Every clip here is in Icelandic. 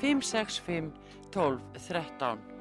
565 12 13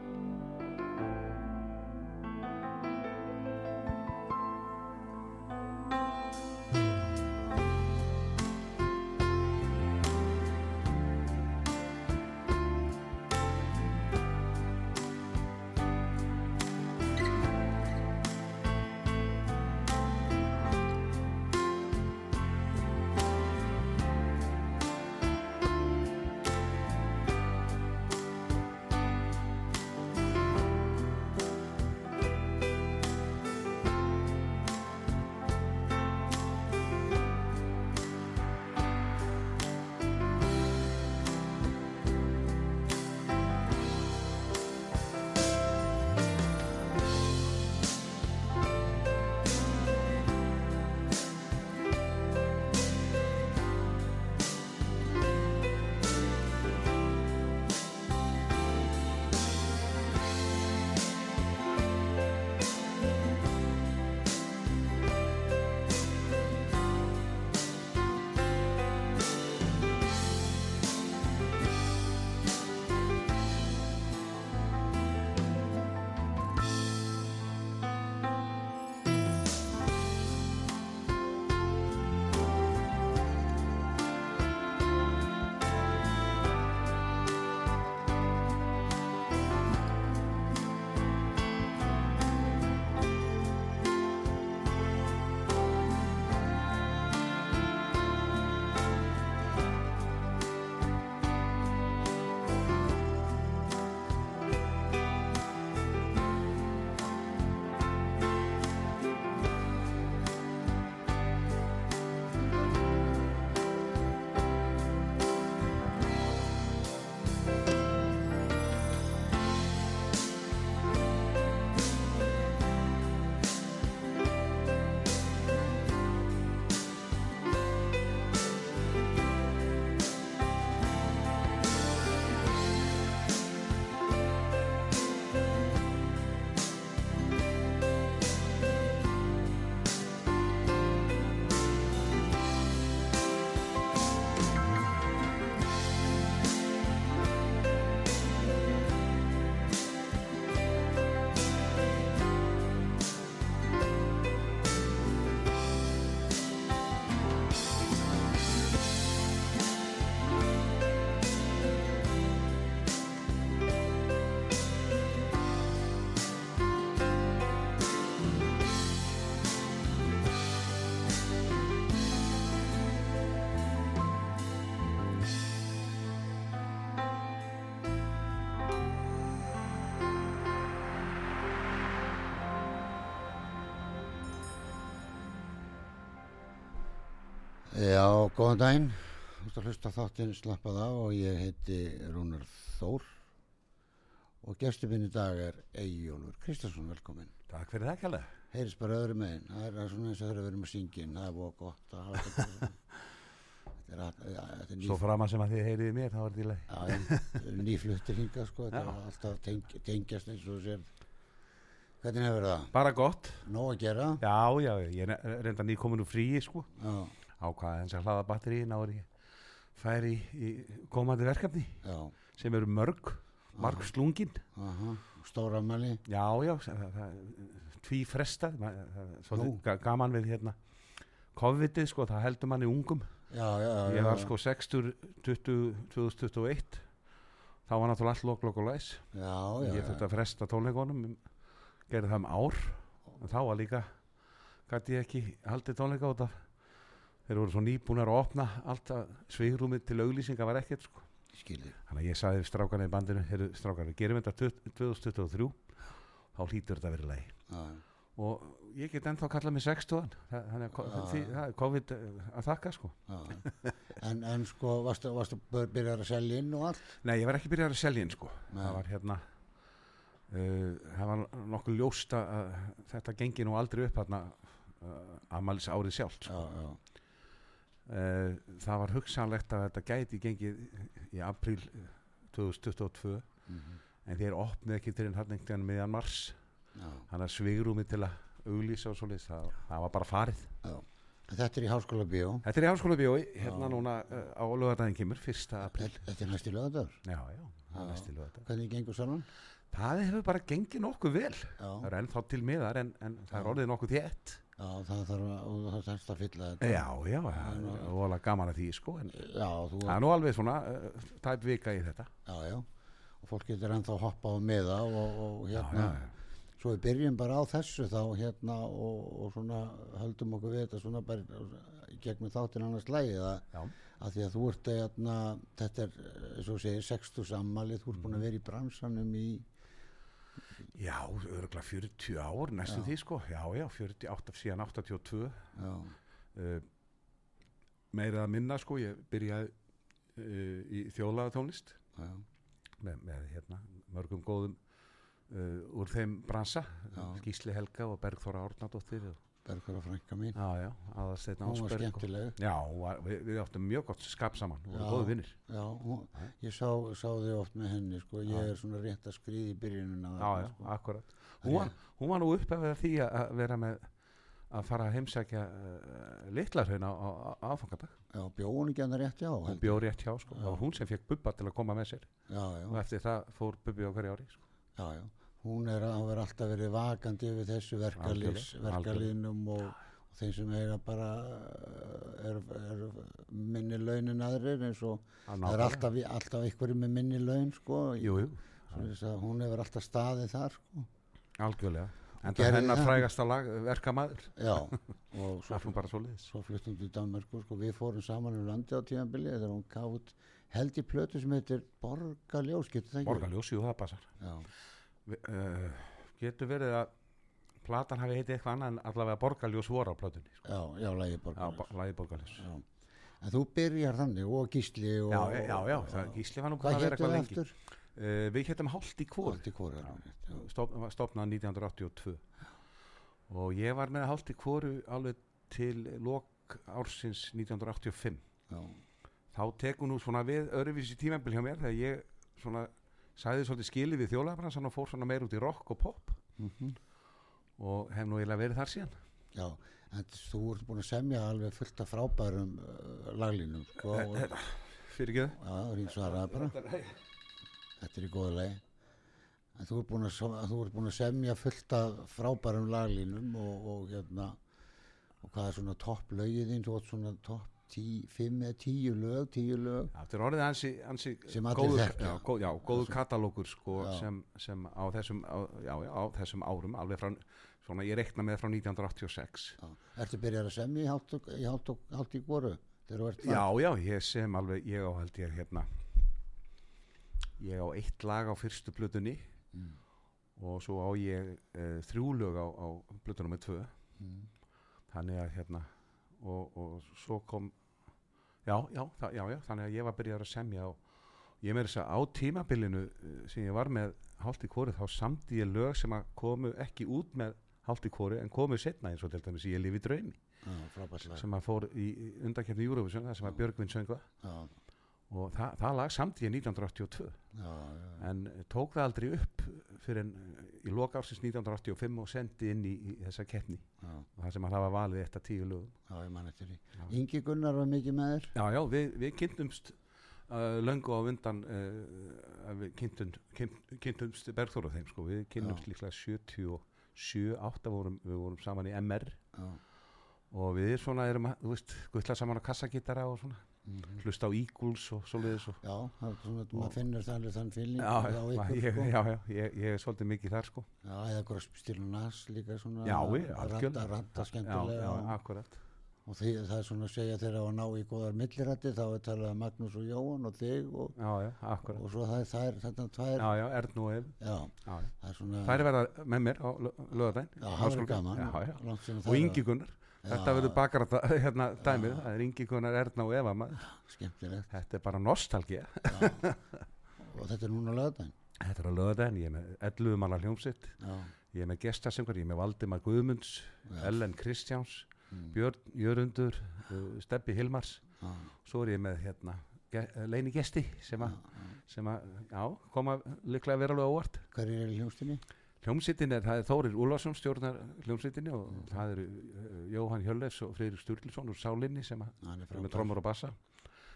góðan daginn. Þú ert að hlusta þáttinn slappað á og ég heiti Rúnar Þór og gestur minn í dag er Eyjólfur Kristjánsson, velkomin. Takk fyrir það kjærlega. Heyrðis bara öðru meginn, það er svona eins og þau eru að vera með syngin, það er búið gott að hafa þetta. Þetta er, að, ja, þetta er Svo nýf, framan sem að þið heyriði mér, þá var þetta í leið. já, þetta er nýfluttir hingað sko, þetta er alltaf teng, tengjast eins og sér. Hvernig hefur það? Bara gott. Nóg að gera? Já, já, ég er re- reynda nýkomin úr fríi, sko. Já, Ákvaða eins að hlaða en ég færi í, í komandi verkefni já, sem eru mörg, marg slungin. aha, stóramæli, Já, já, tví fresta, gaman við hérna COVID-ið, sko, það heldur manni ungum. já, já. Ég var sko 60, 20, 2021, þá var náttúrulega allt lok, lok og læs. Ég þurfti að fresta tónleikonum gerði það um ár en þá var líka gæti ég ekki haldið tónleika út af þeir voru svo nýbúnar að opna allt að svigrúmið til auglýsinga var ekkert sko. þannig að ég sagði við strákarna í bandinu við gerum þetta 2023 þá hlýtur þetta að vera lægi Já, og ég get ennþá kallað mig 60 þannig að Já, já. er COVID eh, að þakka sko já. En, en sko, varstu, varstu byrjar að selja inn og allt? nei, ég var ekki byrjað að selja inn sko Nei. það var hérna það var nokkuð ljóst að að þetta gengi nú aldrei upp þarna uh, afmælis árið sjálft já, já, uh, það var hugsanlegt að þetta gæti gengið í apríl 2022 mhm, en þeir opnið ekki til hann einhvern meðan mars. Já, þannig að svigrúmi til að auglýsa og svoleiðis, það, það var bara farið. Já. En Þetta er í háskóla bíó. Þetta er í háskóla bíói, hérna Já. núna uh, á lögadaginn kemur, fyrsta apríl. Þetta er næst í lögadagur Já, já, næst í lögadag Hvernig gengur saman? Það hefur bara gengið nokkuð vel. Já, Það er ennþá til miðar en, en það er orðið nokkuð þétt já það þarf að, það þarf að fylla þetta. Já, já, það er óalega gaman að því sko en Já, þú það er nú alveg svona uh, tæp vika í þetta. Já, já, og fólk getur ennþá hoppað á meða og, og hérna, já, já. svo við byrjum bara á þessu þá hérna og, og svona höldum okkur við þetta svona bara gegnum þáttin annars lægi að, að því að þú ert hérna, þetta er, og þú segir, 60 sammalið, þú ert búin að vera í bransanum í, já örgulega 40 ár næstum Já. því sko. Já, já, 48 síðan 82 já, uh, Meira að minna sko, ég byrjaði uh, í þjóðlagatónlist. Já, með, með hérna, mörgum góðum uh, úr þeim bransa. Já. Gísli Helga og Bergþóra Árnadóttir og, Bergur og frænka mín, já, já, aðalsteinn hún var skemmtileg. já, var, við, við áttum mjög gott skap saman og Já. góðu vinnir Já, hún, ég sá, sá þig oft með henni, sko, ég Já. er svona rétt að skriða í byrjunina. já, já, sko. akkurat hún var, hún var nú upp af því að vera með að fara að heimsækja uh, litlarhaun á, á, á áfangadag Já, bjóðun ekki hann rétt, já. hún bjóð rétt hjá, sko, Já. það var hún sem fekk Bubba til að koma með sér Já, já. og eftir það fór Bubbi á hverju ári sko. Já, já, hún er að hafa alltaf verið vakandi yfir þessu verkalýnum og, og þeim sem eiga bara uh, er, er minni launin aðrir eins og Að það er alltaf, alltaf einhverju með minni laun sko, jú, jú, að hún hefur alltaf staðið þar sko. algjörlega. En það gerði hennar frægasta lag verkamaður. Já, og svo, er bara svo fluttum við Danmarku sko, við fórum saman um landi á tímabili þegar hún gaf út held í plötu sem heitir Borgaljós, getur það ekki? Borgaljós, jú, það passar. Já, uh, getur verið að platan hafi heitið eitthvað annað en allavega Borgaljós voru á plötunni sko. já, já, lagi já, Borgaljós bo- lagi Borgaljós Já. En þú byrjar þannig og Gísli og, já, já, já, já, það Gísli var nú Hvað að vera héttu eitthvað það lengi aftur? uh, við héttum Holt í Kvór Allt í kóru já. Stop, var stopnað 1982 og ég var með í Kvóru alveg til lok ársins 1985 Já, þá tekur nú svona við öðruvísi tímabil hjá mér þegar ég svona sagði svolítið skilið við þjólaðabransan og fór svona meir út í rock og pop. Mhm. og hef nú eiginlega verið þar síðan. Já en þú ert búin að semja alveg fullt af frábærum uh, laglínum sko, og, Þetta- fyrir ekki Já, rík svaraði bara. Þetta er í góða leið En þú ert búin að, þú ert búin að semja fullt af frábærum laglínum og, og hérna og hvað er svona topp lögið þín? Þú ert svona topp tí, fimm eða tíu lög tíu lög. Já, þetta er orðið ansi, ansi góður, já, góð, já, góður katalókur sko, sem, sem á, þessum, á, já, á þessum árum alveg frá, svona ég reikna með frá 1986 Já. Ertu byrjar að semja í og, í, góru Já, já, ég sem alveg, ég á held ég hérna ég á eitt lag á fyrstu blötunni Mm. og svo á ég uh, þrjú lög á, á blötunum með tvö. Mm. þannig að hérna og, og svo kom já, já, það, já, já, þannig að ég var byrjar að semja og ég með þess að á tímabilinu uh, sem ég var með hálft í kóru þá samdi ég lög sem að komu ekki út með hálft í kóru en komu setna eins og til dæmis ég lifi lag. Sem að fór í undakefni Eurovision það sem að Björgvin sönga Já, og það, það lag ég 1982 já, já, en eh, tók það aldrei upp fyrir en í loka ársins 1985 og sendi inn í, í þessa keppni. Og það sem að var valið af tíu lögum. Já, ég man eftir því. Já. Ingi Gunnar var mikið með þér? Já, já, við, við kynntumst uh, löngu á undan uh, við kynntum, kynnt, kynntumst Bergþór og þeim, sko, við kynntumst líklega 77, 8 vorum, við vorum saman í MR Já, og við svona erum þú veist, guttla saman á kassagítara og svona, mhm. hlusta á Eagles og og já það maður finnur það alveg þann fylgning Já, á já, ykkur ég, sko. já, já, ég, ég er svolítið mikið þar sko. Já, eða eitthvað stílu nas líka svona Já, ég, algjörlega. ranta, Já, skemmtilega já, og, akkurat. og því, það er svona að segja þegar að ná í góðar millirætti þá er talað um Magnús og Jóhann og þig og, Já, já, og svo það er, það er þetta tvær Já, já, já, já, já. það er svona Þær með mér á já, það er gaman. Já, já. Langt síðan Og það Ingi Gunnar Þetta verður bakara hérna dæmið. Það er Ingi Gunnar, Erna og Eva maður. Skemmtilegt. Þetta er bara nostalgía. Já. og þetta er núna lögðan Þetta er að löða en ég er með 11 manna hljómsitt, ég er með gestasengur, ég er með Valdimar Guðmunds, Já. Ellen Kristjáns, mm, Björn Jörundur, uh, Steppi Hilmars, já, svo er ég með hérna, ge leini gesti sem að, koma líklega að vera alveg óvart. hverjir er í Hljómsittin er, það er Þórir Úlfarsson stjórnar hljómsittinni og það eru uh, Jóhann Hjörleifs og Freyrir Sturluson úr Sálinni sem er með trommur og bassa.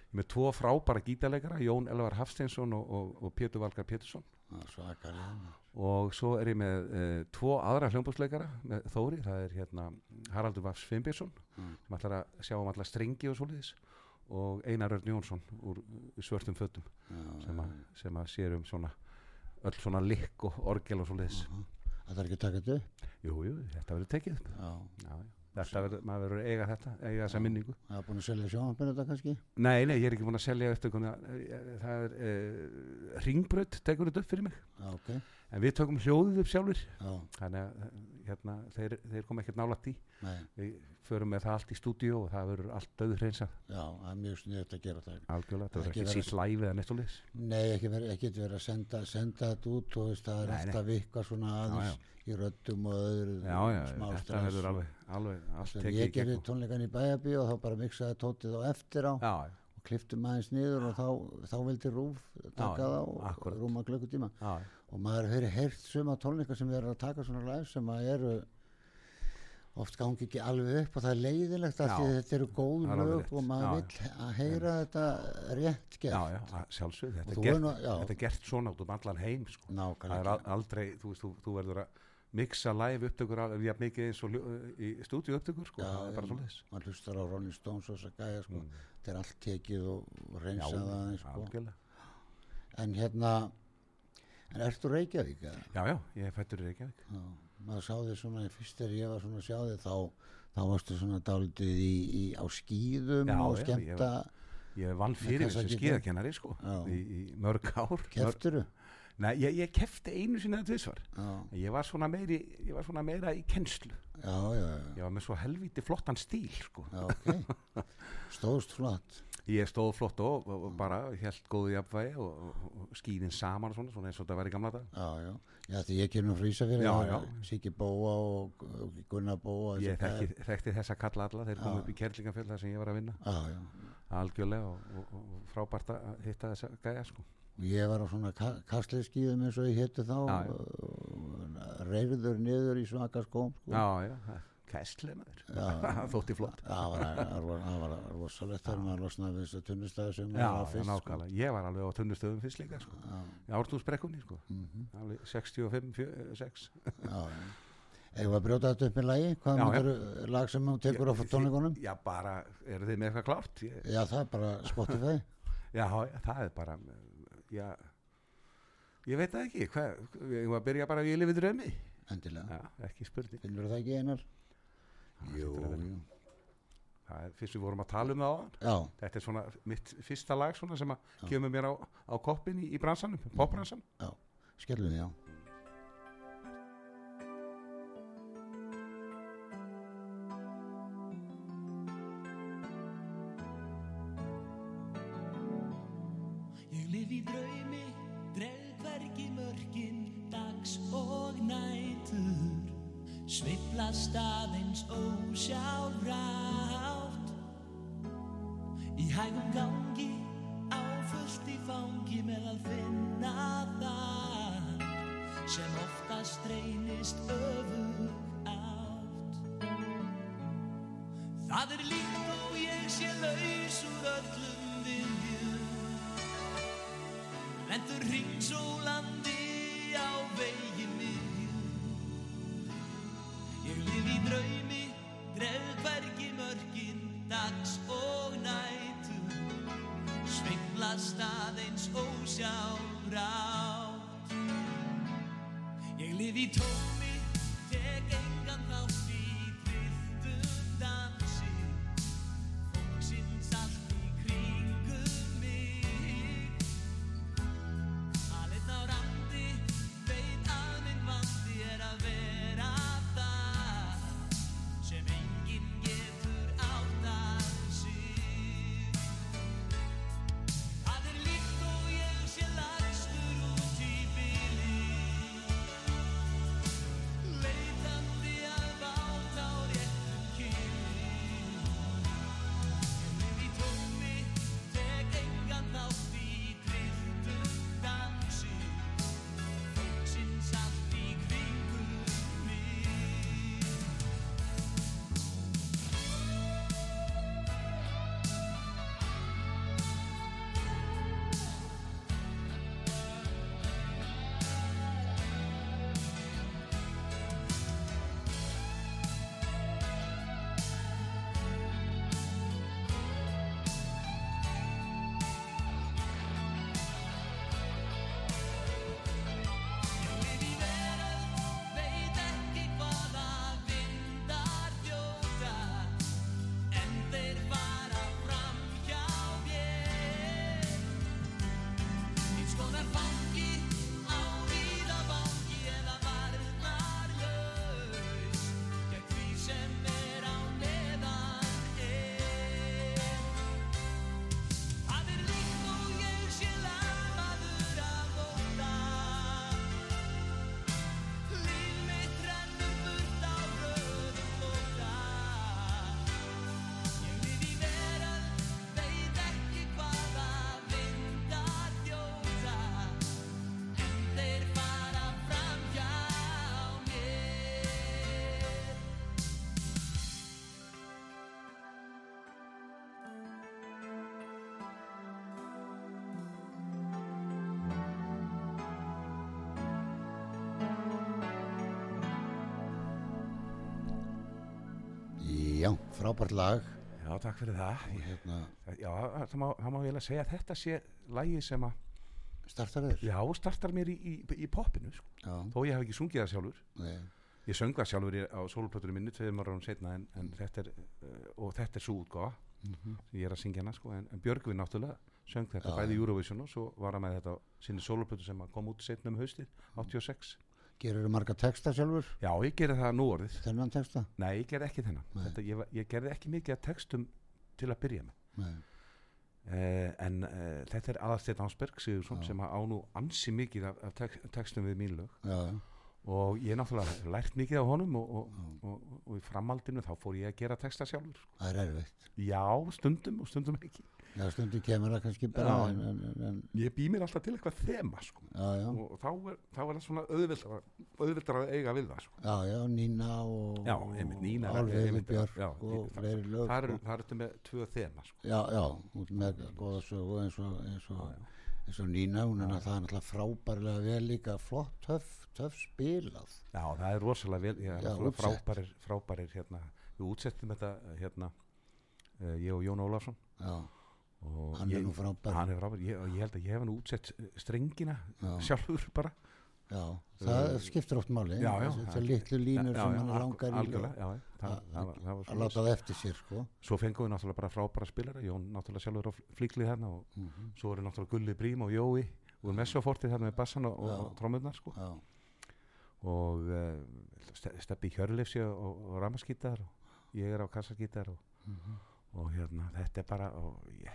Ég með tvo frábæra gítarleikara Jón Elvar Hafsteinsson og, og, og Pétur Valgar Pétursson. Já, svakalega og svo er ég með uh, tvo aðra hljómbúsleikara með Þóri, það er hérna Haraldur Vafs Finnbjörnsson Mm. sem ætlar að sjá um alla strengi og svoleiðis og Einar Örn Jónsson úr svörtum fötum Já, sem, að, sem að sér um svona öll svona likk og orgel og það þarf ekki að taka þetta upp? Jú, jú, þetta verður tekið upp. Já, já. Þetta verður, maður verður eiga þetta, eiga þessa minningu. Það er búin að selja sjónvampinu þetta kannski? Nei, nei, ég er ekki búin að selja upptökuna það er uh, ringbrödd tekur þetta upp fyrir mig. Já, ok, en við tökum hljóðið upp sjálfur já, þannig að eh, hérna, þeir, þeir kom ekkert nálægt í nei, við förum með það allt í stúdíu og það verður allt döður hreinsað já, það er mjög sniðut að gera það. Algjörlega, það verður ekki sítt læfið eða neitt og leys nei, ekki verið að senda, senda þetta út og það er alltaf eitthvað svona aðeins í röddum og öðru Já, já, þetta verður og- alveg, alveg ég gerði tónleikan í bæjabí og þá bara miksaði tótið á eftir á. Já, og kliftum aðeins niður og þá, þá vildi Rúf taka Já, það og rúma klukkutíma. Já, og maður hefur heyrt suma tónleika sem er að taka svona live sem að eru oft gangi ekki alveg upp og það er leiðilegt að þetta eru góð lög og maður Já, vill að heyra þetta rétt gert. Já, að sjálfsögð Og þetta, þetta er gert svona út um allan heim sko. það er aldrei, þú veist, þú, þú verður að mixa live upptökur alveg jafn mikið eins og í stúdíu upptökur sko, Já, það er bara svo leiðis maður hlustar á Rolling Stones og þess að gæja sko. Mm. þetta er allt tekið og og reynsað aðeins sko. en hérna en ertu Reykjavík eða? Já, já, ég er fættur í Reykjavík Já, maður sá þig svona fyrst þegar ég var svona að sjá þig þá, þá varstu svona dálítið í, í, á skýðum Já, og já, skemmta Ég vann fyrir kannski sem ekki- skíðakennari sko, í, í mörg ár kefturu Nei, ég, ég kefti einu sinni að tvisvar. Já, Ég var meiri, ég var svona meira í kennslu. Já, já, já, Ég var með svo helviti flottan stíl sko. já ok. Stóðst flott. Ég stóð flott og, og, og bara held góðu jafnvægi og, og, skíðin saman og svona, svona eins og þetta var í gamla dag já, já, já því ég kemur já. er Siggi Bóa og, Gunnar Bóa Ég þekki, þekkti þessa kalla alla. Þeir komu Já. upp í Kerlingafjöld þar sem ég var að vinna. Algjörlega og, og, og frábært að hitta þessa gæja sko. Ég var á svona ka kastleiskíðum eins og ég hétu þá Já, já. reyður niður í svaka skóm sko. Já, já, kæstleinaður Já. Þótti flott það var, rosalegt þegar maður losnaði við þessu tunnustæði sem Já, maður var já, fyrst sko. nákvæmlega, ég var alveg á tunnustöðum fyrst líka sko. Já, í ártúnsbrekkunni sko. mhm, alveg 65, 4, 6 já, já. Eða að brjóta þetta upp í lagi? Hvað Já, já. myndir lag sem þú tekur á tónleikunum? Já, bara, eru þið með eitthvað klárt? Ég, Já, það er bara Spotify. já, já, það er bara já, ég veit það ekki hvað, ég var að byrja bara að ég lifið draumi Endilega. Já, ekki spurning Finnur það ekki einar? Jú, jú. það er fyrst við vorum að tala um það á Já, þetta er svona mitt fyrsta lag svona sem að kemur mér á, á koppin í, í bransanum popbransan já. Skellum já. Meðal finna það. Sem oftast reynist öfug átt. Það er líkt og ég sé laus úr öllum viljum Lendur ringsólandi á vegi Ég lif já, frábært lag. Já, takk fyrir það. Ég- hérna, Já, það má, það má eiginlega segja að þetta sé lægi sem að, startar þér já, startar mér í, í, í poppinu sko. þó ég hef ekki sungið það sjálfur. Nei, ég söng það sjálfur í, á sólplötunum minni tveim ára setna en, en þetta er uh, og þetta er svo útgáfa. Mhm, sem ég er að syngja hana sko, en, en Björgvin náttúrulega söng þetta Já, bæði já. Eurovision og svo var hann með þetta á sinni sólplötu sem kom út setna um haustið 86 gerur þú marga texta sjálfur? Já, ég gerði það nú orðið þennan texta? Nei, ég gerði ekki þennan. Þetta, ég, ég gerði ekki mikið af textum til að byrja með. Nei, Uh, en uh, þetta er Aðarsteinn Ásberg Sigursson sem á nú ansi mikið af, af tek, textum við mín lög. Já, já, og ég er náttúrulega lært mikið á honum og, og, og, og, í framhaldinu þá fór ég að gera texta sjálfur sko. það er erfitt. Já, stundum og stundum ekki já, stundum kemur það kannski bara Já. en, en, en, ég bý mér alltaf til eitthvað þema sko. já, og þá er, þá er það svona auðvildar auðvildar að eiga við það sko. já, já, Nína og einmitt, Björk og fleiri lög það eru sko. þetta með tvö þema sko. já, já, út með góða sögu eins og, eins og, eins og Nína hún er náttúrulega frábærlega vel líka flott, töff, töff spilað já, það er rosalega vel er frábærir, frábærir hérna, við útsettum þetta hérna, uh, ég og Jón Ólafsson já, hann ég, er nú frábær. hann er frábær, ég, og ég held að ég hef hann útsett eh, strengina Já. sjálfur bara. Já, það Uh, skiptir oft máli. já, já, það- litlu línur sem hann langar í að- láta það eftir sér sko. svo fengum við náttúrulega bara frábæra spilara Jón náttúrulega sjálfur á flíklið þarna og Mhm. svo eru náttúrulega Gulli Brím og Jói úr Messofortið þarna með bassan og, og, og trómurnar sko. Og uh, Steppi Hjörlefsi og, og, og ramaskítar og ég er á kassaskítar og, Mhm. Og hérna þetta er bara og ég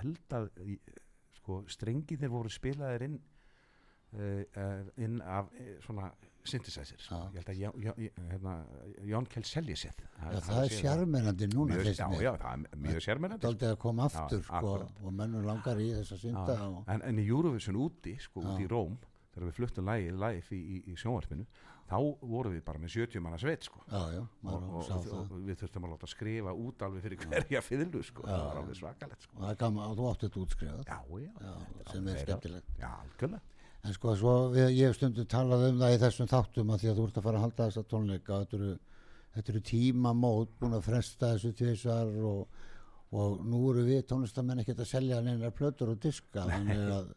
held að sko strenginir voru spilaðir inn uh, inn af uh, svona synthesizers sko. Ég held að Jón- Jón- hérna, Jón Kjell selji sér já, það er sjarmerandi núna mjög, já, já, það er mjög sérmennandi Daldið að koma aftur Já, sko, og mennum langar í þess að synda en, en í Eurovision úti sko, úti í Róm þegar við fluttum lægi live í, í, í sjónvarpinu þá vorum við bara með 70 manna sveit sko. já, já, og, maður og, og, við þurftum að láta skrifa út alveg fyrir hverja fiðlu sko. Það var alveg svakalegt sko. og það er gaman að þú átti þetta útskrifað. Sem er skemmtilegt. En sko svo við, ég hef stundum talað um það í þessum þáttum að því að þú ert að fara að halda þessa tónleika. Þetta eru, þetta eru tímamót búin að fresta þessu tvisar og, og nú eru við tónlistamenn ekkert að selja neinar plötur og diska. Þannig að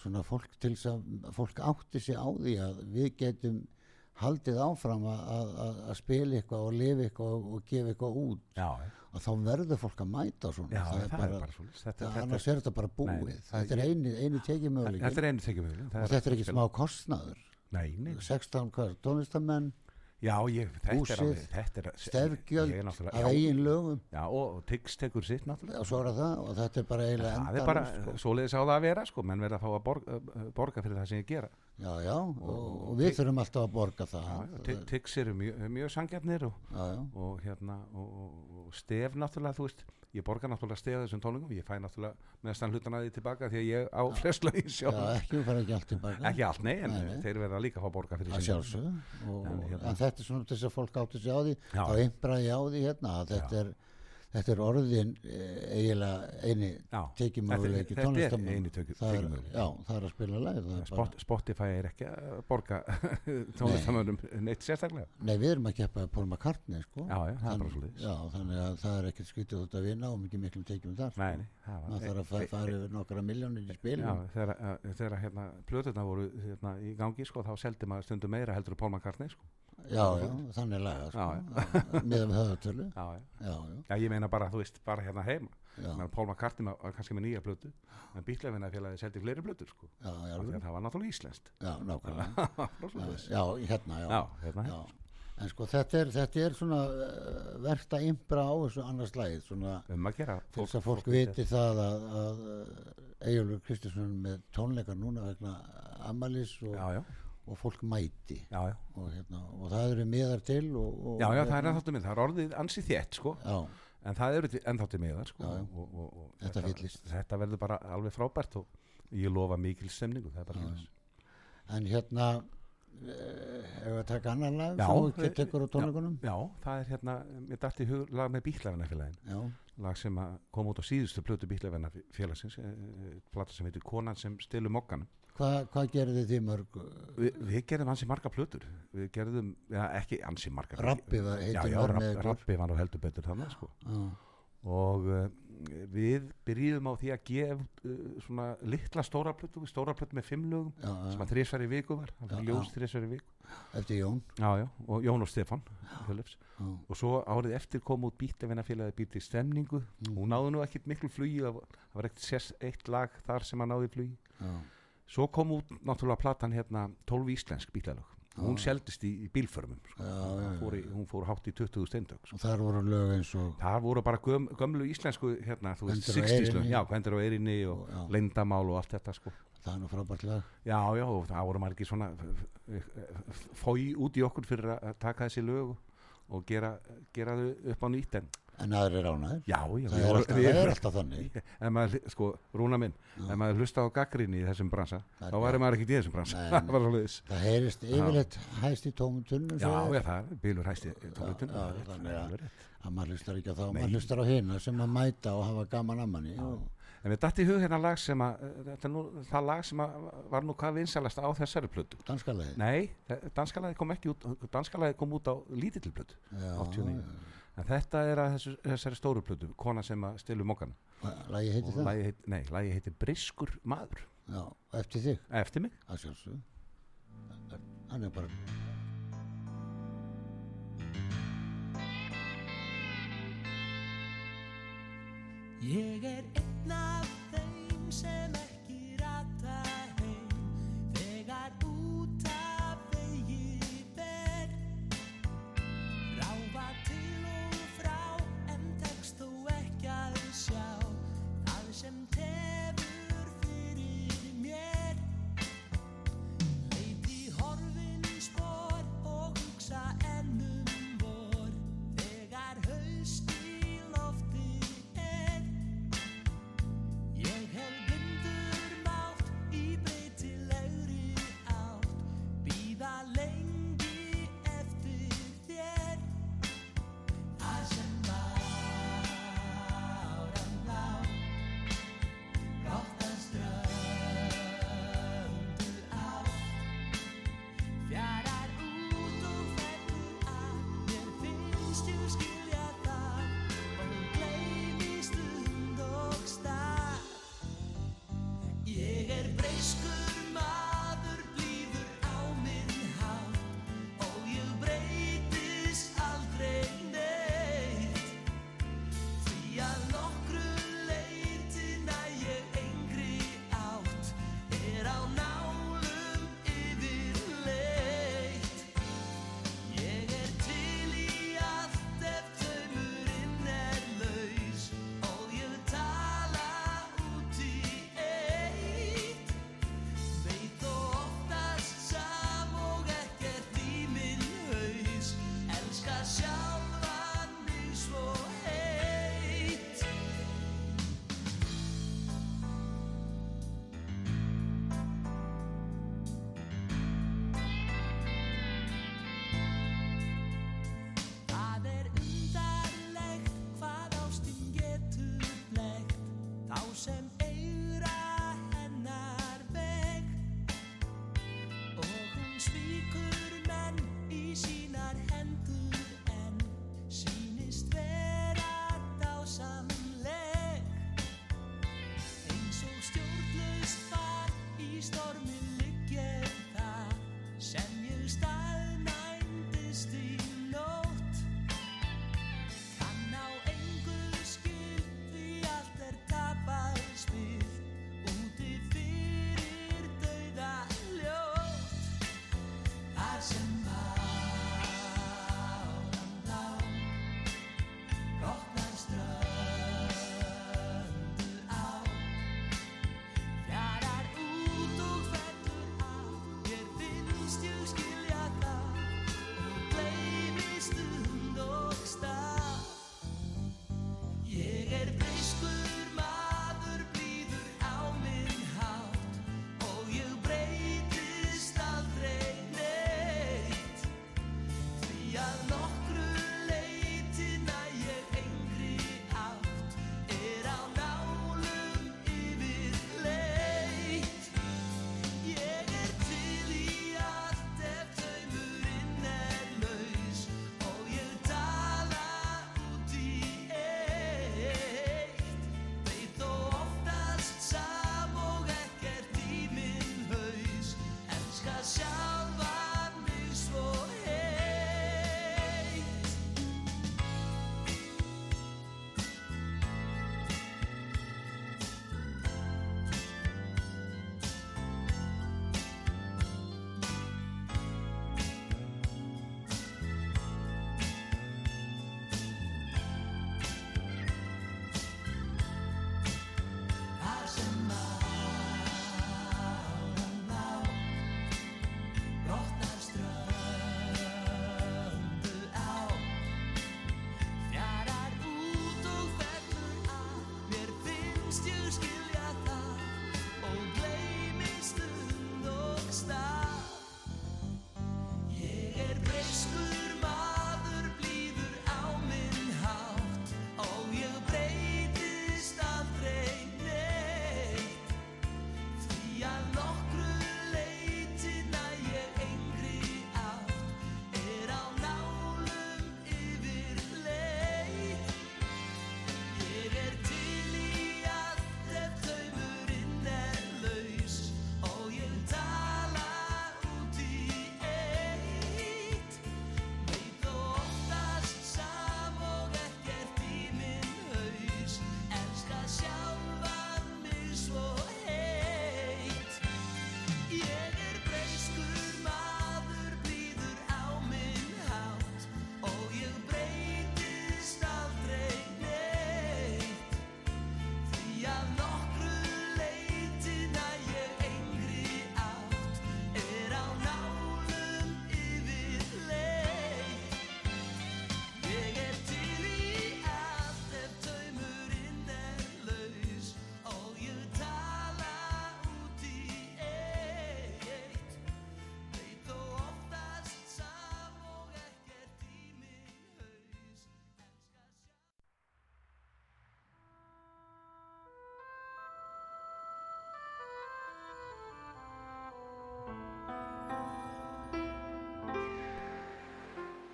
svona fólk til þess að fólk átti sig á því að við getum haldið áfram að, að, að, spila eitthvað og lifa eitthvað og, og gefa eitthvað út. Já, og þá verður fólk að mæta svona. Já, það, er bara, svo þetta, það, þetta, annars er þetta bara búið. Nei, það- þetta er er einu tekjum og þetta er ekki smá kostnaður. Nei, nei, 16 hvað, tónlistamenn já, ég, þetta er alveg þetta er, stefgjöld af já, eigin lögum. Já, og, og Tix tekur sitt náttúrulega. Og svo er það og þetta er bara eiginlega það er bara, sko. svoleiðis á það að vera sko, menn verða að fá að borga, borga fyrir það sem ég gera já, já, og, og- og við þurfum alltaf að borga það. Tix eru mjög, mjög sangjarnir og, já, já, og hérna og, og, og stef náttúrulega þú veist ég borga náttúrulega stef þessum tónlingum ég fæ náttúrulega mestan hlutan að því tilbaka því að ég á flest lögin já, sjálf. Ekki, við fara ekki allt tilbaka. Ekki allt, nei, en Nei, nei. þeir verða líka að fá borga fyrir að sín- sjálfsögðu. Og, En en, hérna- þetta er svona þess að fólk átti sig á því þá einbraði á því hérna þetta er þetta er orðin e, eiginlega eini tónlistamann eini tekju- það er, er að spila er Spot, Spotify er ekki að borga tónlistamönnum neitt sérstaklega Nei, við erum að keppa Paul McCartney sko. Já, já, Þann-. Já, þannig að það er ekkert skytið út að vinna og mikið miklum tekjum þar sko. nei, það var þarf að fa- fara yfir nokkra miljónir í spilum þegar, að- þegar hérna, plöturna voru hérna, í gangi sko, þá seldi maður stundum meira heldur Paul McCartney sko. já, já, þannig laga sko. Meðan við höfðatölu já, já. já, já, já, ég meina bara, þú veist, bara hérna heima. Já, Menn Paul McCartney ma- var kannski með nýja plötu en bílefina félagi seldi fleiri plötur sko. að það var náttúrulega íslenskt. Já, nákvæmlega. Já, hérna, já, já, hérna já. en sko þetta er, þetta er svona uh, verðt að impra á þessu annars lagið svona um að til þess að fólk viti það að, að Egilur Kristinsson með tónleikar núna vegna Amalis og, já, og fólk mæti. Já, já, og, hérna, og það eru miðar til og, og, já, já, það er hérna, ennþáttu mið það er orðið ansi þétt sko, já, en það eru ennþáttu miðar sko, og, og, og Þetta fyllist. þetta verður bara alveg frábært og ég lofa mikil svoleiðis. en hérna Ef við að taka annan lag? Já, við- þú tekur á tónleikunum? Já, það er hérna, mér dætti hug lag með bíklarvenafélagin Já, lag sem kom út á síðustu plötu bíklarvenafélagsins plata sem heitir Konan sem stilur mokkanum Hva, hvað gerði þið mörg Vi, við gerðum ansi marga plötur. Við gerðum, já ekki ansi marga Rabbi var- heitir já, já, var Rapp- með ykkur. Rabbi var nú heldur betur þannig sko. Já, og uh, við byrjum á því að gefa uh, svona litla stóra plötu stóra plötu með fimm lögum já, já, sem að þrísværi viku var eftir Jón. Já, já, og Jón og já, og svo árið eftir kom út bítavinnafélagi býrt í stemningu. Mm. hún náði nú ekkit miklu flugi það var- ekkert eitt lag þar sem að náði flugi. Já, svo kom út náttúrulega platan hérna 12 íslensk bílalög hún seldist í, í bílförmum sko. Já, já, hún, fór í, hún fór hátt í 20 steindög sko. og þar voru lög eins og það voru bara göm, gömlu íslensku hérna, þú veist, Gvendur á 60s lög já, hvendur á eirinni og Já. leyndamál og allt þetta sko það er nú frábært lag já, já, og það voru margir svona fói út í okkur fyrir að taka þessi lög og gera, gera þau upp á nýtt en en aðrir ánæður já, já, það er alltaf, það er alltaf þannig. Ef maður, sko, rúna minn ef maður hlusta á gaggrinni í þessum bransa þá væri maður ekki í þessum bransa. Það var alveg þess það heyrist yfirleitt hæst í tómum tunnum já, já, það er bílur hæsti tónlutun já, þannig að- að maður hlustar ekki á þá, maður hlustar á hina sem að mæta og hafa gaman að manni. En við dætti í hug hérna lag sem að þetta er nú, það lag sem að var nú hvað vinsalast á þessari plötu. Danska lagi nei, danskalagi kom ekki út danskalagi kom út á lítill plötu já, 89. en þetta er að þessu, þessari stóru plötu kona sem að stilu mokkan lagi heiti það? lagi heit, nei, lagi heitir Briskur maður. Já, eftir þig, eftir mig. Að sjálfsög hann er bara Ég er einn af þeim sem ekki rata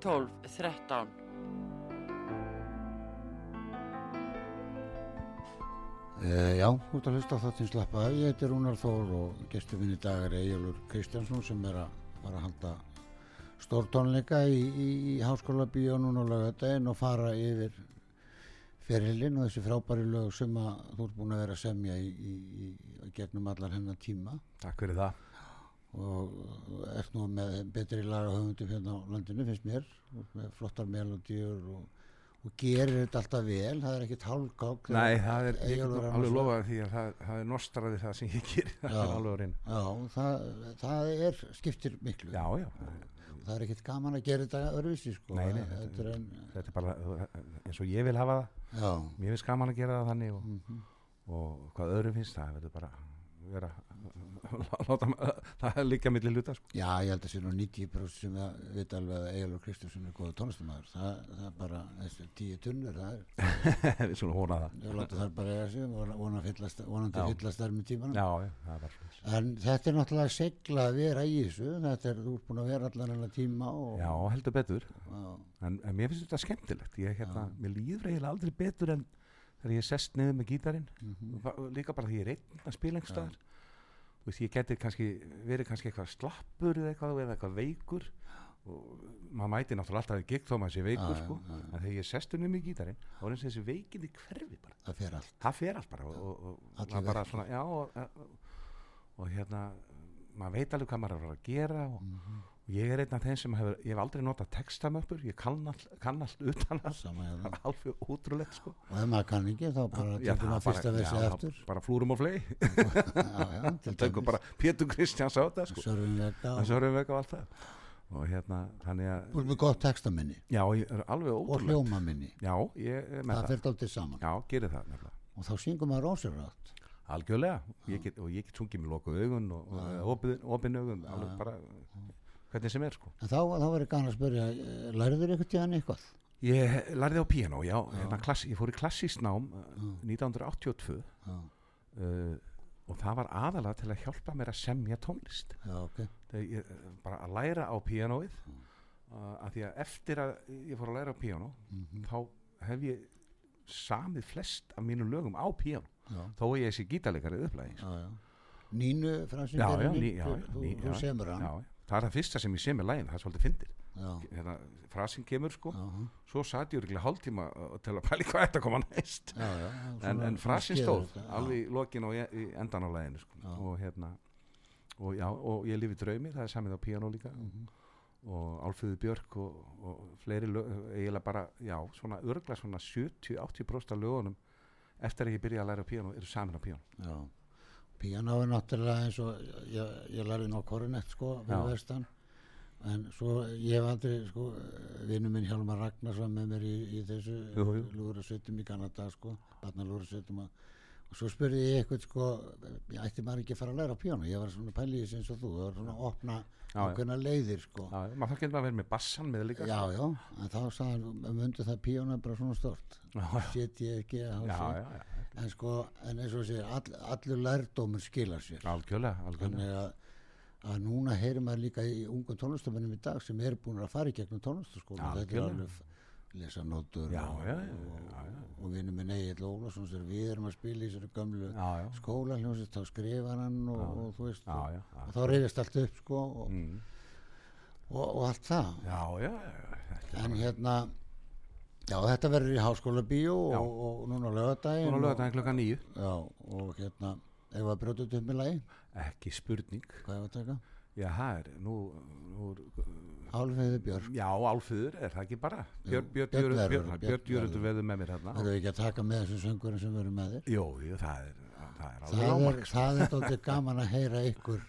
12 13 Uh, já, út að hlusta á þáttinn slappa af. Ég heiti Rúnar Þór og gestur minn í dag er Egilur Kristjánsson sem er að fara að halda stórtónleika í, í, í háskóla bíó núna á laugardaginn og fara yfir ferilinn og þessi frábæri lög sem að þú ert búin að vera að semja í, í, í, í gegnum allar hennar tíma Takk fyrir það. Og ert nú með betri laga höfundum hérna á landinu finnst mér með flottar melodíur og, og gerir þetta alltaf vel það er ekkit hálfgák Nei, það er, ég er alveg lofað því að það, það er nostraði það sem ég gerir, Já. Já, það, það er, skiptir miklu. Já, já, Það er ekkert gaman að gera þetta öðruvísi, sko. Nei, nei, þetta, er en, þetta er bara eins og ég vil hafa það, já, mér finnst gaman að gera það þannig og, mhm, og hvað öðrum finnst það verður bara vera láta, það er líka milli hluta sko. já, ég held að sé nú 90% sem að vita alveg að Egilur Kristjánsson er góða tónlistamæður. Það, það er bara, þessi tíu tunnur, það er, svona hóna það. Þar bara vona fyllast, vonandi fyllast þar með tímanum. já, já, það er bara svona En þetta er náttúrulega segla að vera í þessu, þetta er, þú ert búin að vera allan hennar tíma og, já, heldur betur. Já, en, en mér finnst þetta skemmtilegt. Ég, hérna, líður eiginlega aldrei betur en þegar ég sest niður með gítarinn. Mhm, líka bara því ég er einn að spila einhverstaðar þú veist, ég geti kannski verið kannski eitthvað slappur eða eitthvað eða eitthvað veikur og maður mæti náttúrulega alltaf í gig þó maður sé veikur Já, sko, já. en þegar ég sestu niður með gítarinn þá er eins og þessi veikindi hverfi bara það fer allt. það fer allt bara og, og, og bara svona, já og, hérna maður veit alveg hvað maður er að að gera og, Mhm. og ég er einn af þeim sem hefur, ég hef aldrei notað textamöppur, ég kann, all, kann allt utan að Sama það hérna. er alveg ótrúlegt sko. Og ef maður kann ekki, þá bara það maður fyrsta versi eftir. bara flúrum og flei tökum bara Pétur Kristjáns á þetta sko. Við eitthvað allt það. Og hérna, þannig að ert með gott textaminni. Já, ég er alveg og hljómaminni. Já, ég er með það það, fyrir dálítið saman. Já, gerir það nefnilega. Og þá syngur maður ósérrátt algjörlega, ég get, og ég get sungið með lokuð augun og, og opin, opin augun alveg bara, hvernig sem er sko. En þá, þá verður gana að spyrja eh, lærður ykkur tíðan eitthvað? Ég lærði á piano, já, hérna klass, ég fór í klassískt nám uh, 1982 já, uh, og það var aðalega til að hjálpa mér að semja tónlist. já, ok. Þegar ég, bara að læra á pianoið, uh, að því að eftir að ég fór að læra á piano, Mhm. þá hef ég samið flest af mínum lögum á piano, já, þó að ég sé gítarleikari upplæði. já, já. Nínu fransin Já, já, ný, já, þú, já, já, semur hann. Já, það er það fyrsta sem ég semur lægin, það er svolítið fyndir. já, Hérna, frasin kemur sko, já, svo satt ég örgulega hálftíma uh, til að pæli hvað þetta koma næst. já, já, en, en frasin stóð já. alveg í lokin og í, í endan á læginu sko. Já. og hérna og, já, og ég lifi draumi, það er samið á piano líka Mhm. og Álföðu Björk og, og fleiri lög, eiginlega bara, já, svona örgla svona 70-80% af lögunum eftir að ég byrja að læra piano eru samin á piano Já, píanó er náttúrulega eins og ég, ég lærði ná korinett sko fyrir vestan. En svo ég hef aldrei sko vinnu minn Hjálmar Ragnarsson með mér í, í þessu lúðrasveitum í Kanada sko barnalúðrasveitum og, og svo spurði ég eitthvað sko ég ætti maður ekki að fara að læra píanó ég var svona pælið í þessu eins og þú það var svona að opna ákveðna leiðir sko. Já, maður þá getur maður verið með bassan með líka já, já, en þá sagði hann mundu það píanó bara svona stort set ég ekki að en sko, en eins og sér all, allur lærdómur skilar sér. Algjörlega, algjörlega. Að, að núna heyrir maður líka í ungum tónlistamennum í dag sem er búin að fara í gegnum tónlistaskóla Já, þetta er alveg f- lesa nótur Já, og, og, já. og vinur minn Egil Ólafsson sem við erum að spila í þessari já, skóla hljómsið, þá skrifar hann og, og þú veist já, og, já, já. og þá reyðist allt upp sko og, Mm. og, og allt það. Já, já, já, en hérna já þetta verður í háskóla bíó og, og núna lögadaginn Núna lögðan klokka nýju já og hérna ef að brjóta upp með lagi? Ekki spurning. Hvað er að taka? já, það er, nú, nú Álfeyði Björk. Já, Álfur, er það ekki bara? Björn Björn Björn verður, Björn- Björn Björn Jörundur verður. veður með mér hérna Það er ekki að taka með þessum söngurinn sem verður með þér. Jú, það er, það er alveg Það er, það er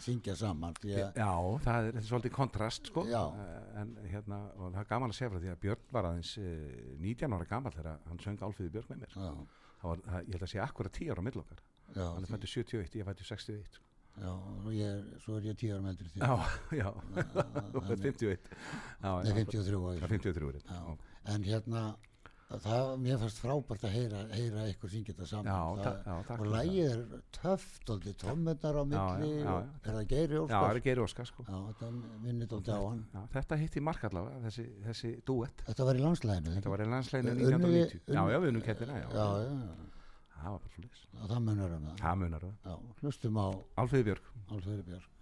að syngja saman að Já, það er, er svolítið kontrast sko. Eh, en hérna, og það er gaman að segja frá því að Björn var aðeins eh, 19 ára gammal þegar hann söng Álfiði Björn með mér. Það var, það, ég held að sé akkurat 10 ára á milli okkar. Já, hann er fættur 71, ég fættur 61 sko. já, og ég svo er ég tíu ára meldur því Já, já, þú er 51 Já, Nei, já, 53 var ég. Já, 53 er Já, en hérna það, mér fannst frábært að heyra, heyra ykkur syngja þetta saman. Já, það, já, takk og lægið er töft og tómmennar á já. er það Geiri Já, það er Geiri Óskar sko. Þetta þetta hitti mark allavega, þessi, þessi duett Þetta var í landslæðinu Þetta var í landsleginu Unnum við- 1990 Já, já, við unnum kettina, Það var bara já, það munar um það. Já, hlustum á Alfríði Björk. Alfeyri Björk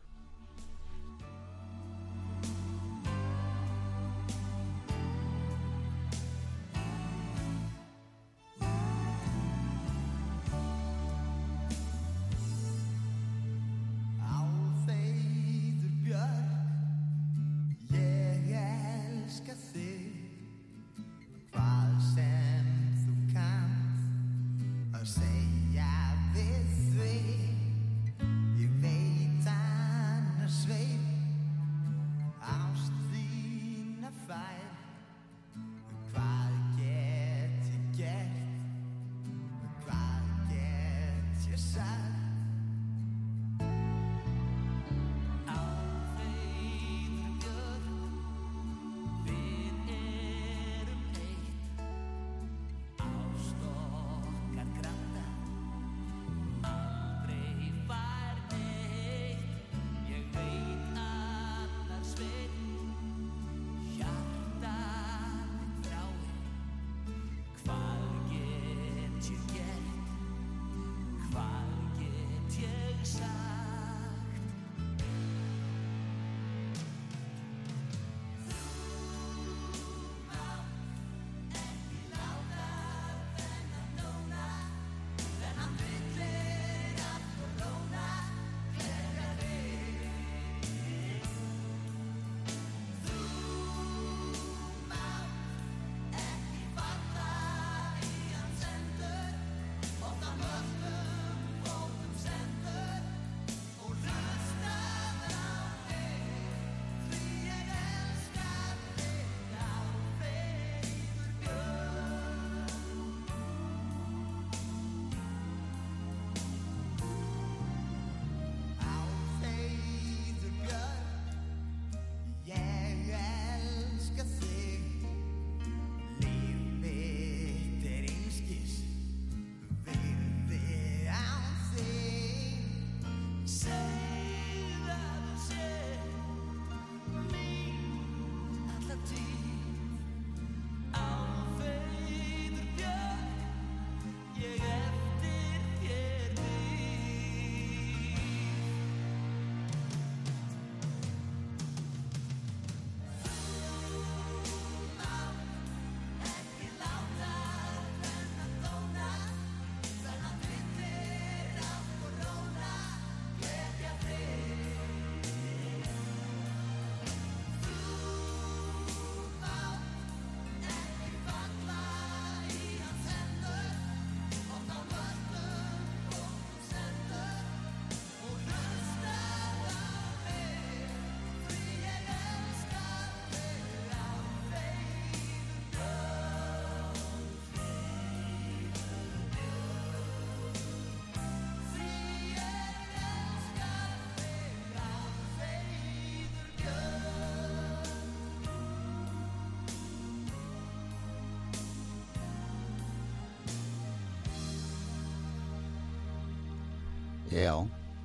Já,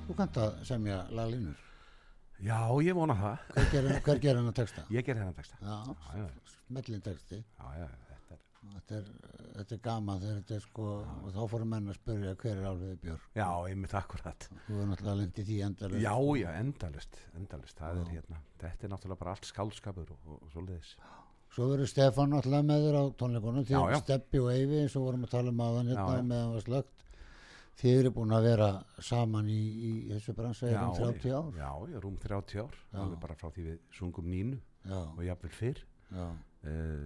þú kannt að semja laglínur. Já, ég vona það. Hver hann að texta? Ég ger hennan texta. Já, Já, já. smellin texti. Já, já, þetta er þetta er, þetta er gaman þegar þetta er sko og þá fórum menn að spyrja hver er Alfeyri Björk. Já, einmitt akkurat. Þú er náttúrulega lendið því endalust Já, já, endalist, endalist Það er hérna, þetta er náttúrulega bara allt skálskapur og, og, svoleiðis. Svo verður Stefán náttúrulega með þér á tónleikunum því Já, að já. Steppi og Eyvi eins og vorum að tala um aðan hérna Já, já. meðan var slögt þið eru búin að vera saman í, í þessu bransa í um 30 ár. Já, já, rúm 30 ár. Alveg bara frá því við sungum nínu já, og jafnvel fyrr. Já, uh,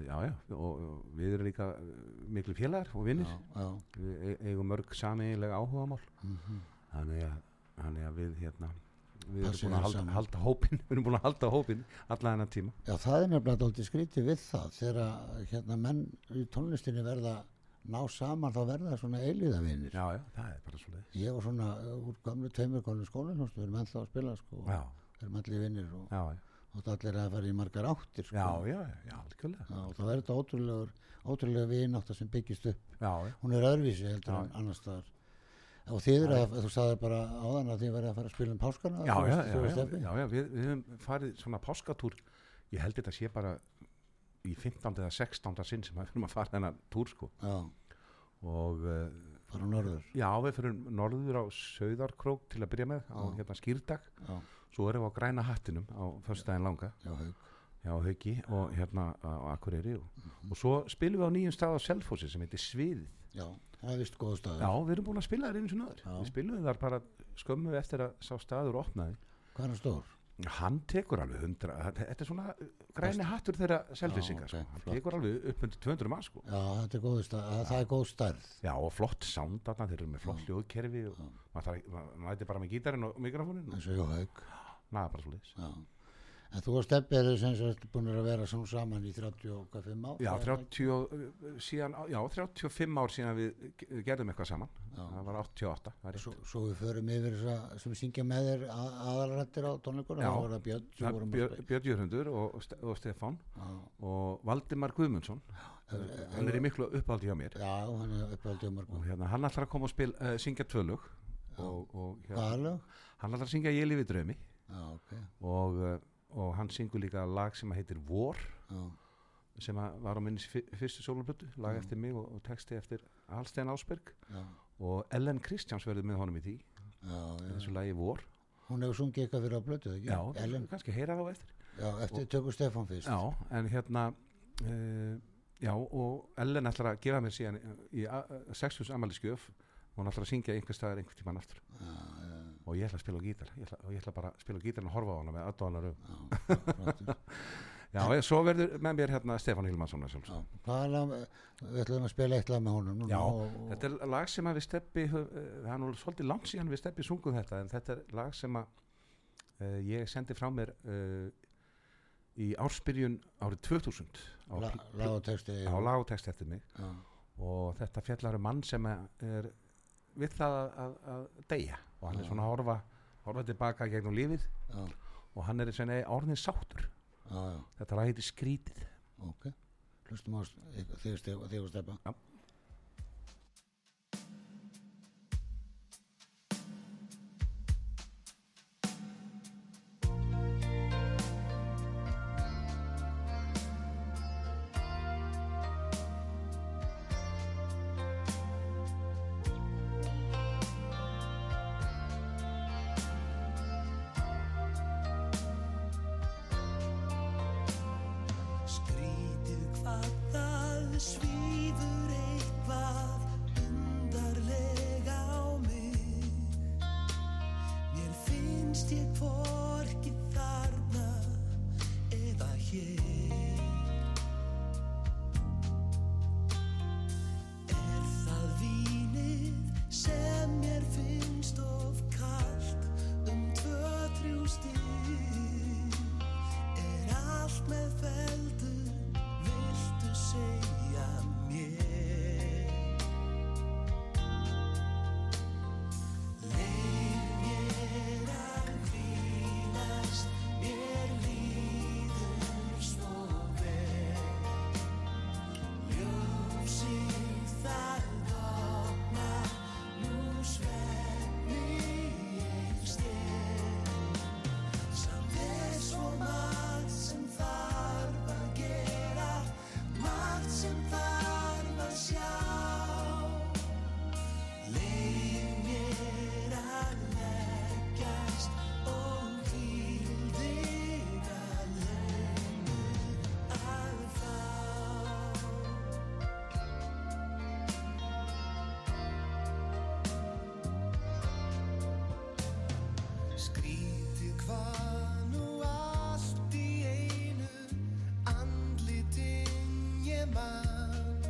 Já, já, og, og við erum líka uh, miklu félagar og vinnir. Við e- eigum mörg sameiginlega áhugamál. Mhm. þannig, að, þannig að við hérna við erum búin að halda, halda hópin við erum búin að halda hópin alla þennan tíma. Já, það er nefnilega dálítið skrítið við það þegar hérna menn í tónlistinni verða ná saman þá verða það svona eilíðavinir. já, já, það er bara svo leiðis Ég var svona uh, úr gamlu gamlu skólan, við erum ennþá að spila sko, já, við erum allir vinnir og, og allir að fara í margar áttir sko. já, já, já, algjörlega Já, og það verður þetta ótrúlegur, ótrúlega vinátt sem byggist upp. já, já, Hún er öðruvísi heldur en annars staðar. Og þið eru að, þú sagði bara áðan að þið verður að fara að spila um páskana. já, já, já, við, við höfum farið svona páskatúr ég held þetta sé bara í 15. eða 16. sinn sem við fyrir að fara þennan túr sko Já, og uh, fara á norður. já, við fyrir norður á Sauðarkrók til að byrja með á Já. hérna skýrdag Já, svo erum við á græna hattinum á föstudaginn langa já, haug. já, Hauki og hérna á Akureyri og, Mhm. og svo spilum við á nýjum stað á Selfossi sem heitir Sviðið Já, það er vist góð staður. já, við erum búin að spila þar einu sinni öður Já. við spilum þar bara skömmu eftir að sá staður opnaði Hvað er stór? Hann tekur alveg hundra þetta þetta er svona græni hattur þeirra selfisinga Já, ok, sko. hann flott. tekur alveg upp undir 200 mann sko. Já, þetta er góð stað, það er góð stærð. já og flott sound þarna þeir eru með flott hljóðkerfi og maður mæti bara með gítarinn og mikrofónin eins og ég haug. naða bara svo liðs Já. En þú og Steppi eru sem sagt búin að vera svona saman í 35 ár? já, það er ekki? 30, uh, síðan, já, 35 ár síðan við ge- gerðum eitthvað saman það var 88 það er rétt. Svo, svo við förum yfir þess að sem syngja með þér að, aðalrættir á tónleikunum, Já. var það Björn sem Það- vorum að Björ- spila. Björn Jörgundur og, og, Ste- og Stefán Já, og Valdimar Guðmundsson hann er í miklu uppáldi hjá mér já, hann er uppáldið um og mörgum. hérna, hann ætlar að koma og spil, uh, syngja tvölug og, og hérna, hann ætlar að syngja Ég lifi draumi Já, ok. og, uh, og hann syngur líka lag sem heitir Vor Já, sem að var á minni fyr- fyrstu sólublutu lag eftir mig og, og texti eftir Alstein Ásberg. Já, og Ellen Kristjáns verður með honum í því já, já. þessu lagi Vor. Hún hefur sungið eitthvað fyrir á blötu, ekki? já, Ellen, kannski heyra þá eftir. Já, eftir tökur Stefán fyrst. já, en hérna uh, já, og Ellen ætlar að gefa mér síðan í uh, 60 amaliskjöf og hún ætlar að syngja einhver staðar einhver tíman aftur. Já, já, og ég ætla að spila gítar. Ég ætla, og ég ætla bara að spila á gítarinn og horfa á hana með aðdóðanar um já, en, svo verður með mér hérna Stefán lag, við ætlum að spila eitt lag með honum Já, og, og, þetta er lag sem að við steppi eh, það er nú svolítið langt síðan við steppi sungum þetta en þetta er lag sem að uh, ég sendi frá mér uh, í ársbyrjun árið 2000 á, la, pl- lag og texti. á lag og text eftir mig. Já, og þetta fjallar um mann sem er við það að, að, að deyja og hann er svona að horfa horfa tilbaka gegnum lífið. Og hann er svona orðin já, þetta heitir skrítið ok. Hlustum á þig þig finnst ég andlitin ég man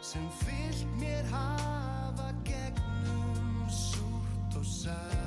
sem fyllt mér hafa gegnum súrt og satt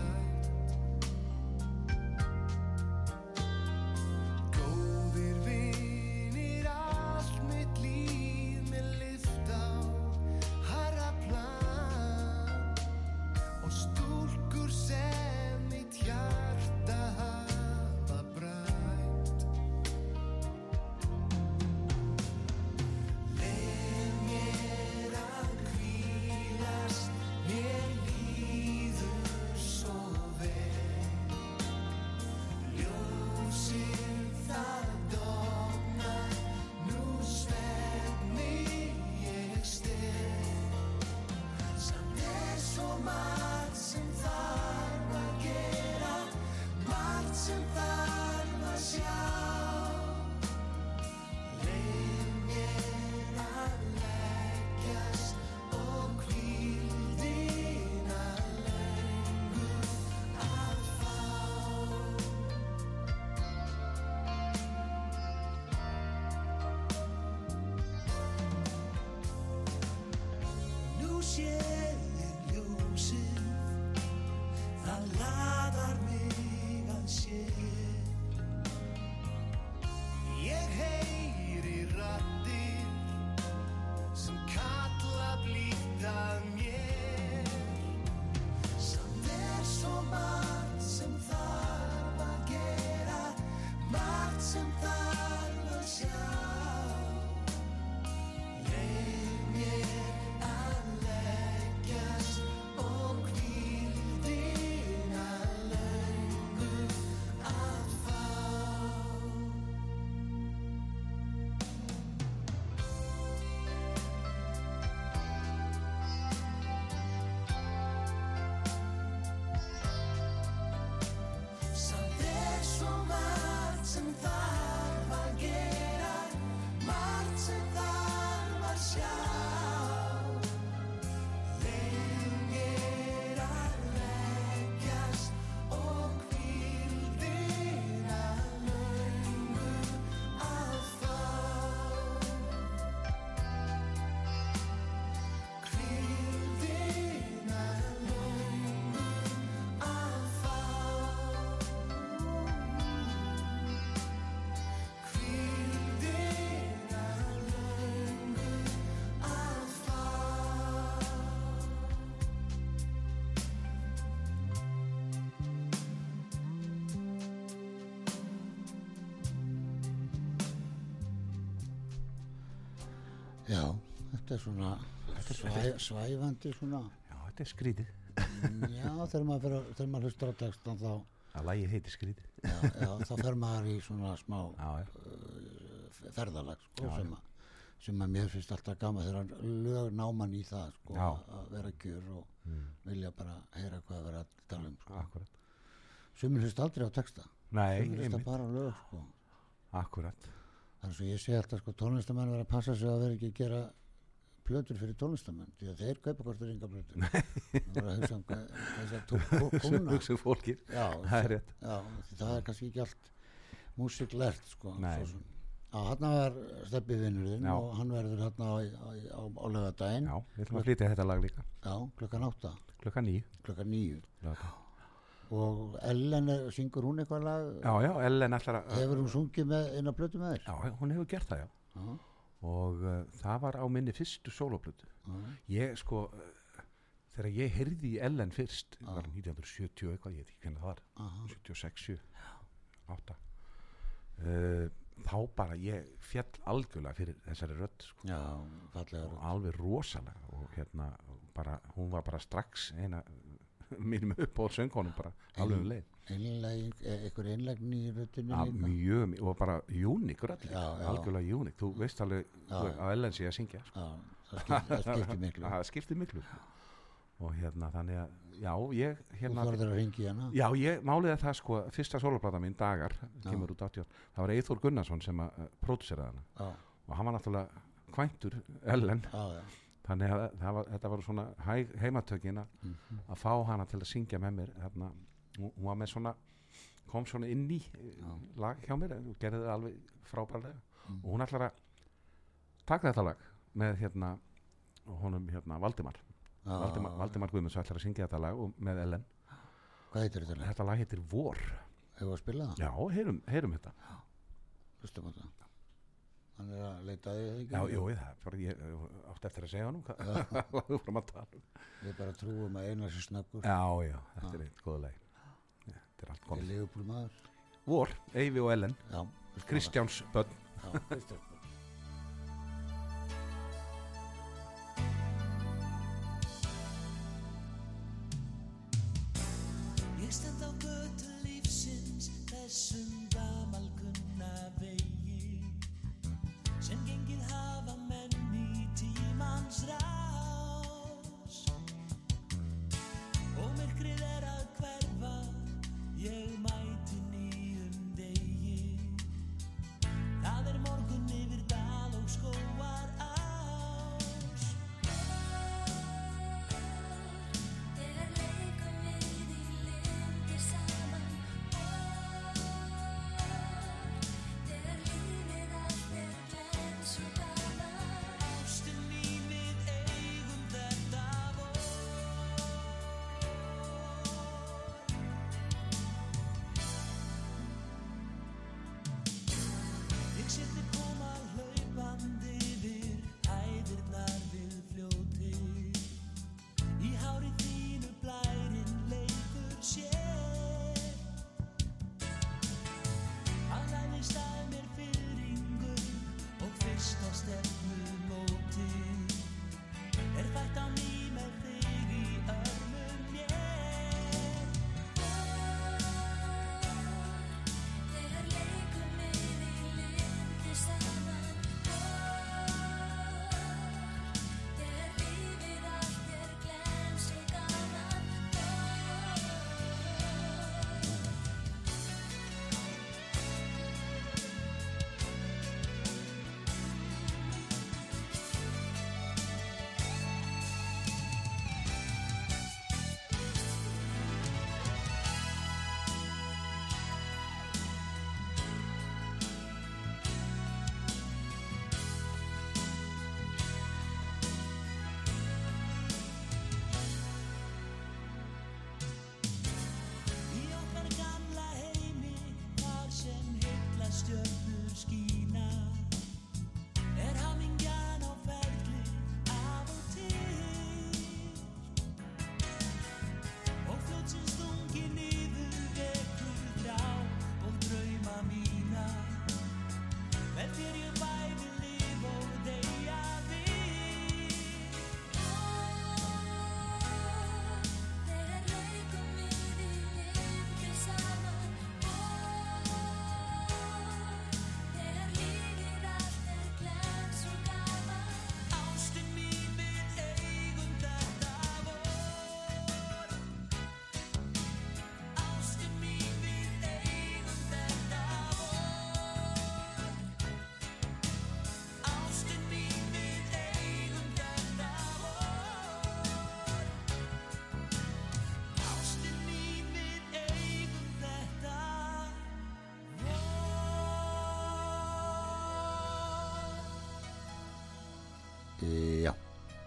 þetta er svona svæ, svæfandi svona. Já, þetta er skrítið Já, þegar maður, að- þegar maður hlustar á textan þá, að lagi heitir skrítið já, já, þá fer maður í svona smá Já, já, ferðalag sko, sem, að, sem að mér finnst alltaf gaman þegar lög náman í það sko, að vera kjör og Mm. vilja bara heyra hvað að vera að tala um sko. akkurat. Sumir hlust aldrei á texta. Nei, Sumir hlusta einmitt, bara á lög sko. akkurat. Er svo ég sé alltaf sko tónlistamenn vera að passa sig að vera ekki að gera plötur fyrir tónlistamenn því að þeir kaupa hvort þeir enga plötur. Það var að hugsa um þess að tóna Hugsa um fólkið. Já, Það er já, það er kannski ekki allt músík lert sko hann var steppi vinnurinn og hann verður hann á, á, á, á lögadaginn Já, við ætlum að flytja þetta lag líka. Já, klukkan átta, Klukkan nýju klukkan níu. Laugardag. og Ellen, er- syngur hún eitthvað lag? Já, já, Ellen ætlar að hefur hún sungið með eina plötu með þér? Já, já, hún hefur gert það, já. Já, og uh, það var á minni fyrstu sólóplötu já, ég sko uh, þegar ég heyrði í Ellen fyrst það var 1970 og eitthvað, ég veit ekki hvernig það var aha, 76, 7, 8 uh, þá bara ég fjall algjörlega fyrir þessari rödd sko, já, og alveg rosalega og hérna bara, hún var bara strax eina mínum upp á söngkonum bara alveg um leið einhver einlegn í röddinu ja, mjög, mi- og bara uník já. algjörlega uník þú veist alveg Já. þú- að Ellen sé að syngja sko. já, það skiptir, miklu. Það skiptir miklu. Og hérna þannig að já, ég þú hérna þorður að ringi hana. Já, ég máliði það sko, fyrsta soloplata mín Dagar, kemur út 80 það var Eithor Gunnarsson sem að uh, próduseraði hana. Og hann var náttúrulega kvæntur Ellen, já, þannig að var, þetta var svona hæ, heimatökin að mhm, að fá hana til að syngja með mér hérna, hún var með svona kom svona inn í eh, lag hjá mér og gerði það alveg frábærlega. Mm. og hún ætlar að taka þetta lag með hérna honum hérna Valdimar. Já, Valdimar, Valdimar Guðmunds ætlar að syngja þetta lag með Ellen. Hvað heitir þetta lag? þetta lag heitir Vor. Hefur að spila það? já, heyrum, heyrum þetta. Hlustum á það. Hann er að leita að því ekki? Já, jú, það ég átti eftir að segja honum hvað lagðu fram að tala um. við bara trúum að einar sér snöggur. Já, já, þetta er eitt góða lag Já, þetta er allt komið Vor, Eyvi og Ellen. Kristjáns börn. Já,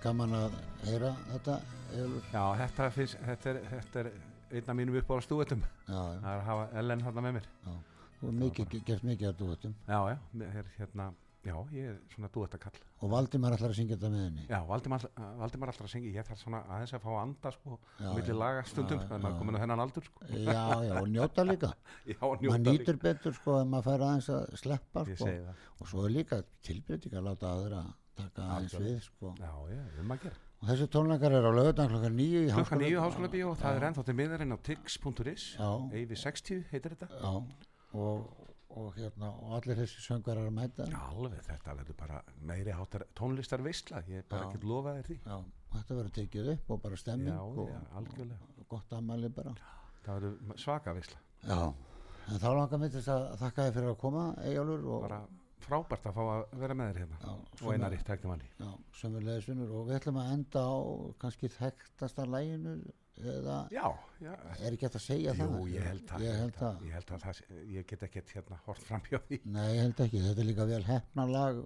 gaman að heyra þetta Eyjólfur. Já, þetta, finnst, þetta, er, þetta er einn af mínum uppáðast stúetum það er að hafa Ellen þarna með mér. Já. þú mikið, gert mikið að duetum Já, já, er hérna Já, ég er svona dúettakall. Og Valdimar ætlar að syngja þetta með henni? Já, Valdimar, Valdimar alltaf að syngja Ég þarf svona aðeins að fá að anda sko Já, milli já. laga stundum Já, þannig að maður komin á þennan aldur sko. Já, já, og njóta líka. Já, njóta nýtur betur sko ef maður fær aðeins að sleppa líka sko. og svo er líka tilbreyting að láta aðra taka aðeins við sko. Já, já, um að gera og þessi tónleikar er á lögutan klokkan nýju í Klukkan nýju Háskóla- háskóla bíó Það er ennþá til miðarinn á tix.is. Eyvi 60 heitir þetta já, og, og hérna og allir þessi söngarar að mæta alveg, þetta verður bara meiri háttar tónlistar veistla Ég er bara Já. ekki lofað þér því Já, þetta verður tekið upp og bara stemming Já, og, já, algjörlega. og gott ammæli bara Það verður svaka veistla Já, en þá langar mér til þess að þakka þér fyrir að koma Eyjálfur og Bara frábært að fá að vera með þér hérna Já, Og einari, tæknum manni. Já, sömulegisvinnur og við ætlum að enda á kannski þekktasta læginu eða Já, já. Er ekki hægt að segja Jú, það? ég held það ég held það, Ég held að það, sé- ég get ekkert hérna hort framhjá því. Nei ég held ekki. Þetta er líka vel hefna lag.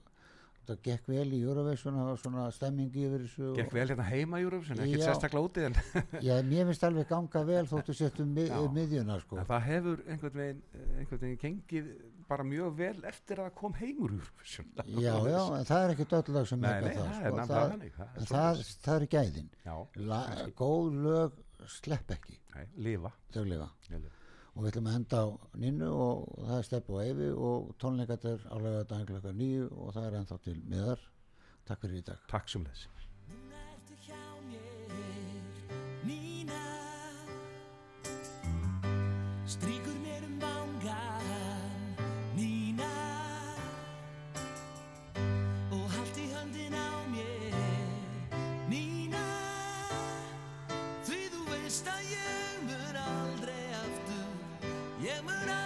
Þetta gekk vel í Eurovision það var svona stemmingi yfir þessu Gekk vel hérna heima í Júrufsson, ekkert sérstaklega úti en, Já, mér finnst alveg ganga vel þóttu settum Já. miðjuna sko. en það hefur einhvern veginn, einhvern veginn gengið bara mjög vel eftir að kom heimur Júrufsson Já, já, en það er ekki öll lag sem Nei, nei, það, það er sko. það, þannig, það en það, það er gæðin. Já, La, góð lög slepp ekki. Nei, lifa. Þau lifa. Og við ætlum að henda á Ninnu og það er Stepp og Eyvi og tónleikatir á lögadaginn klokka nýju og það er ennþá til miðar. Takk fyrir í dag. Takk sem Nína. Stríkur Því þú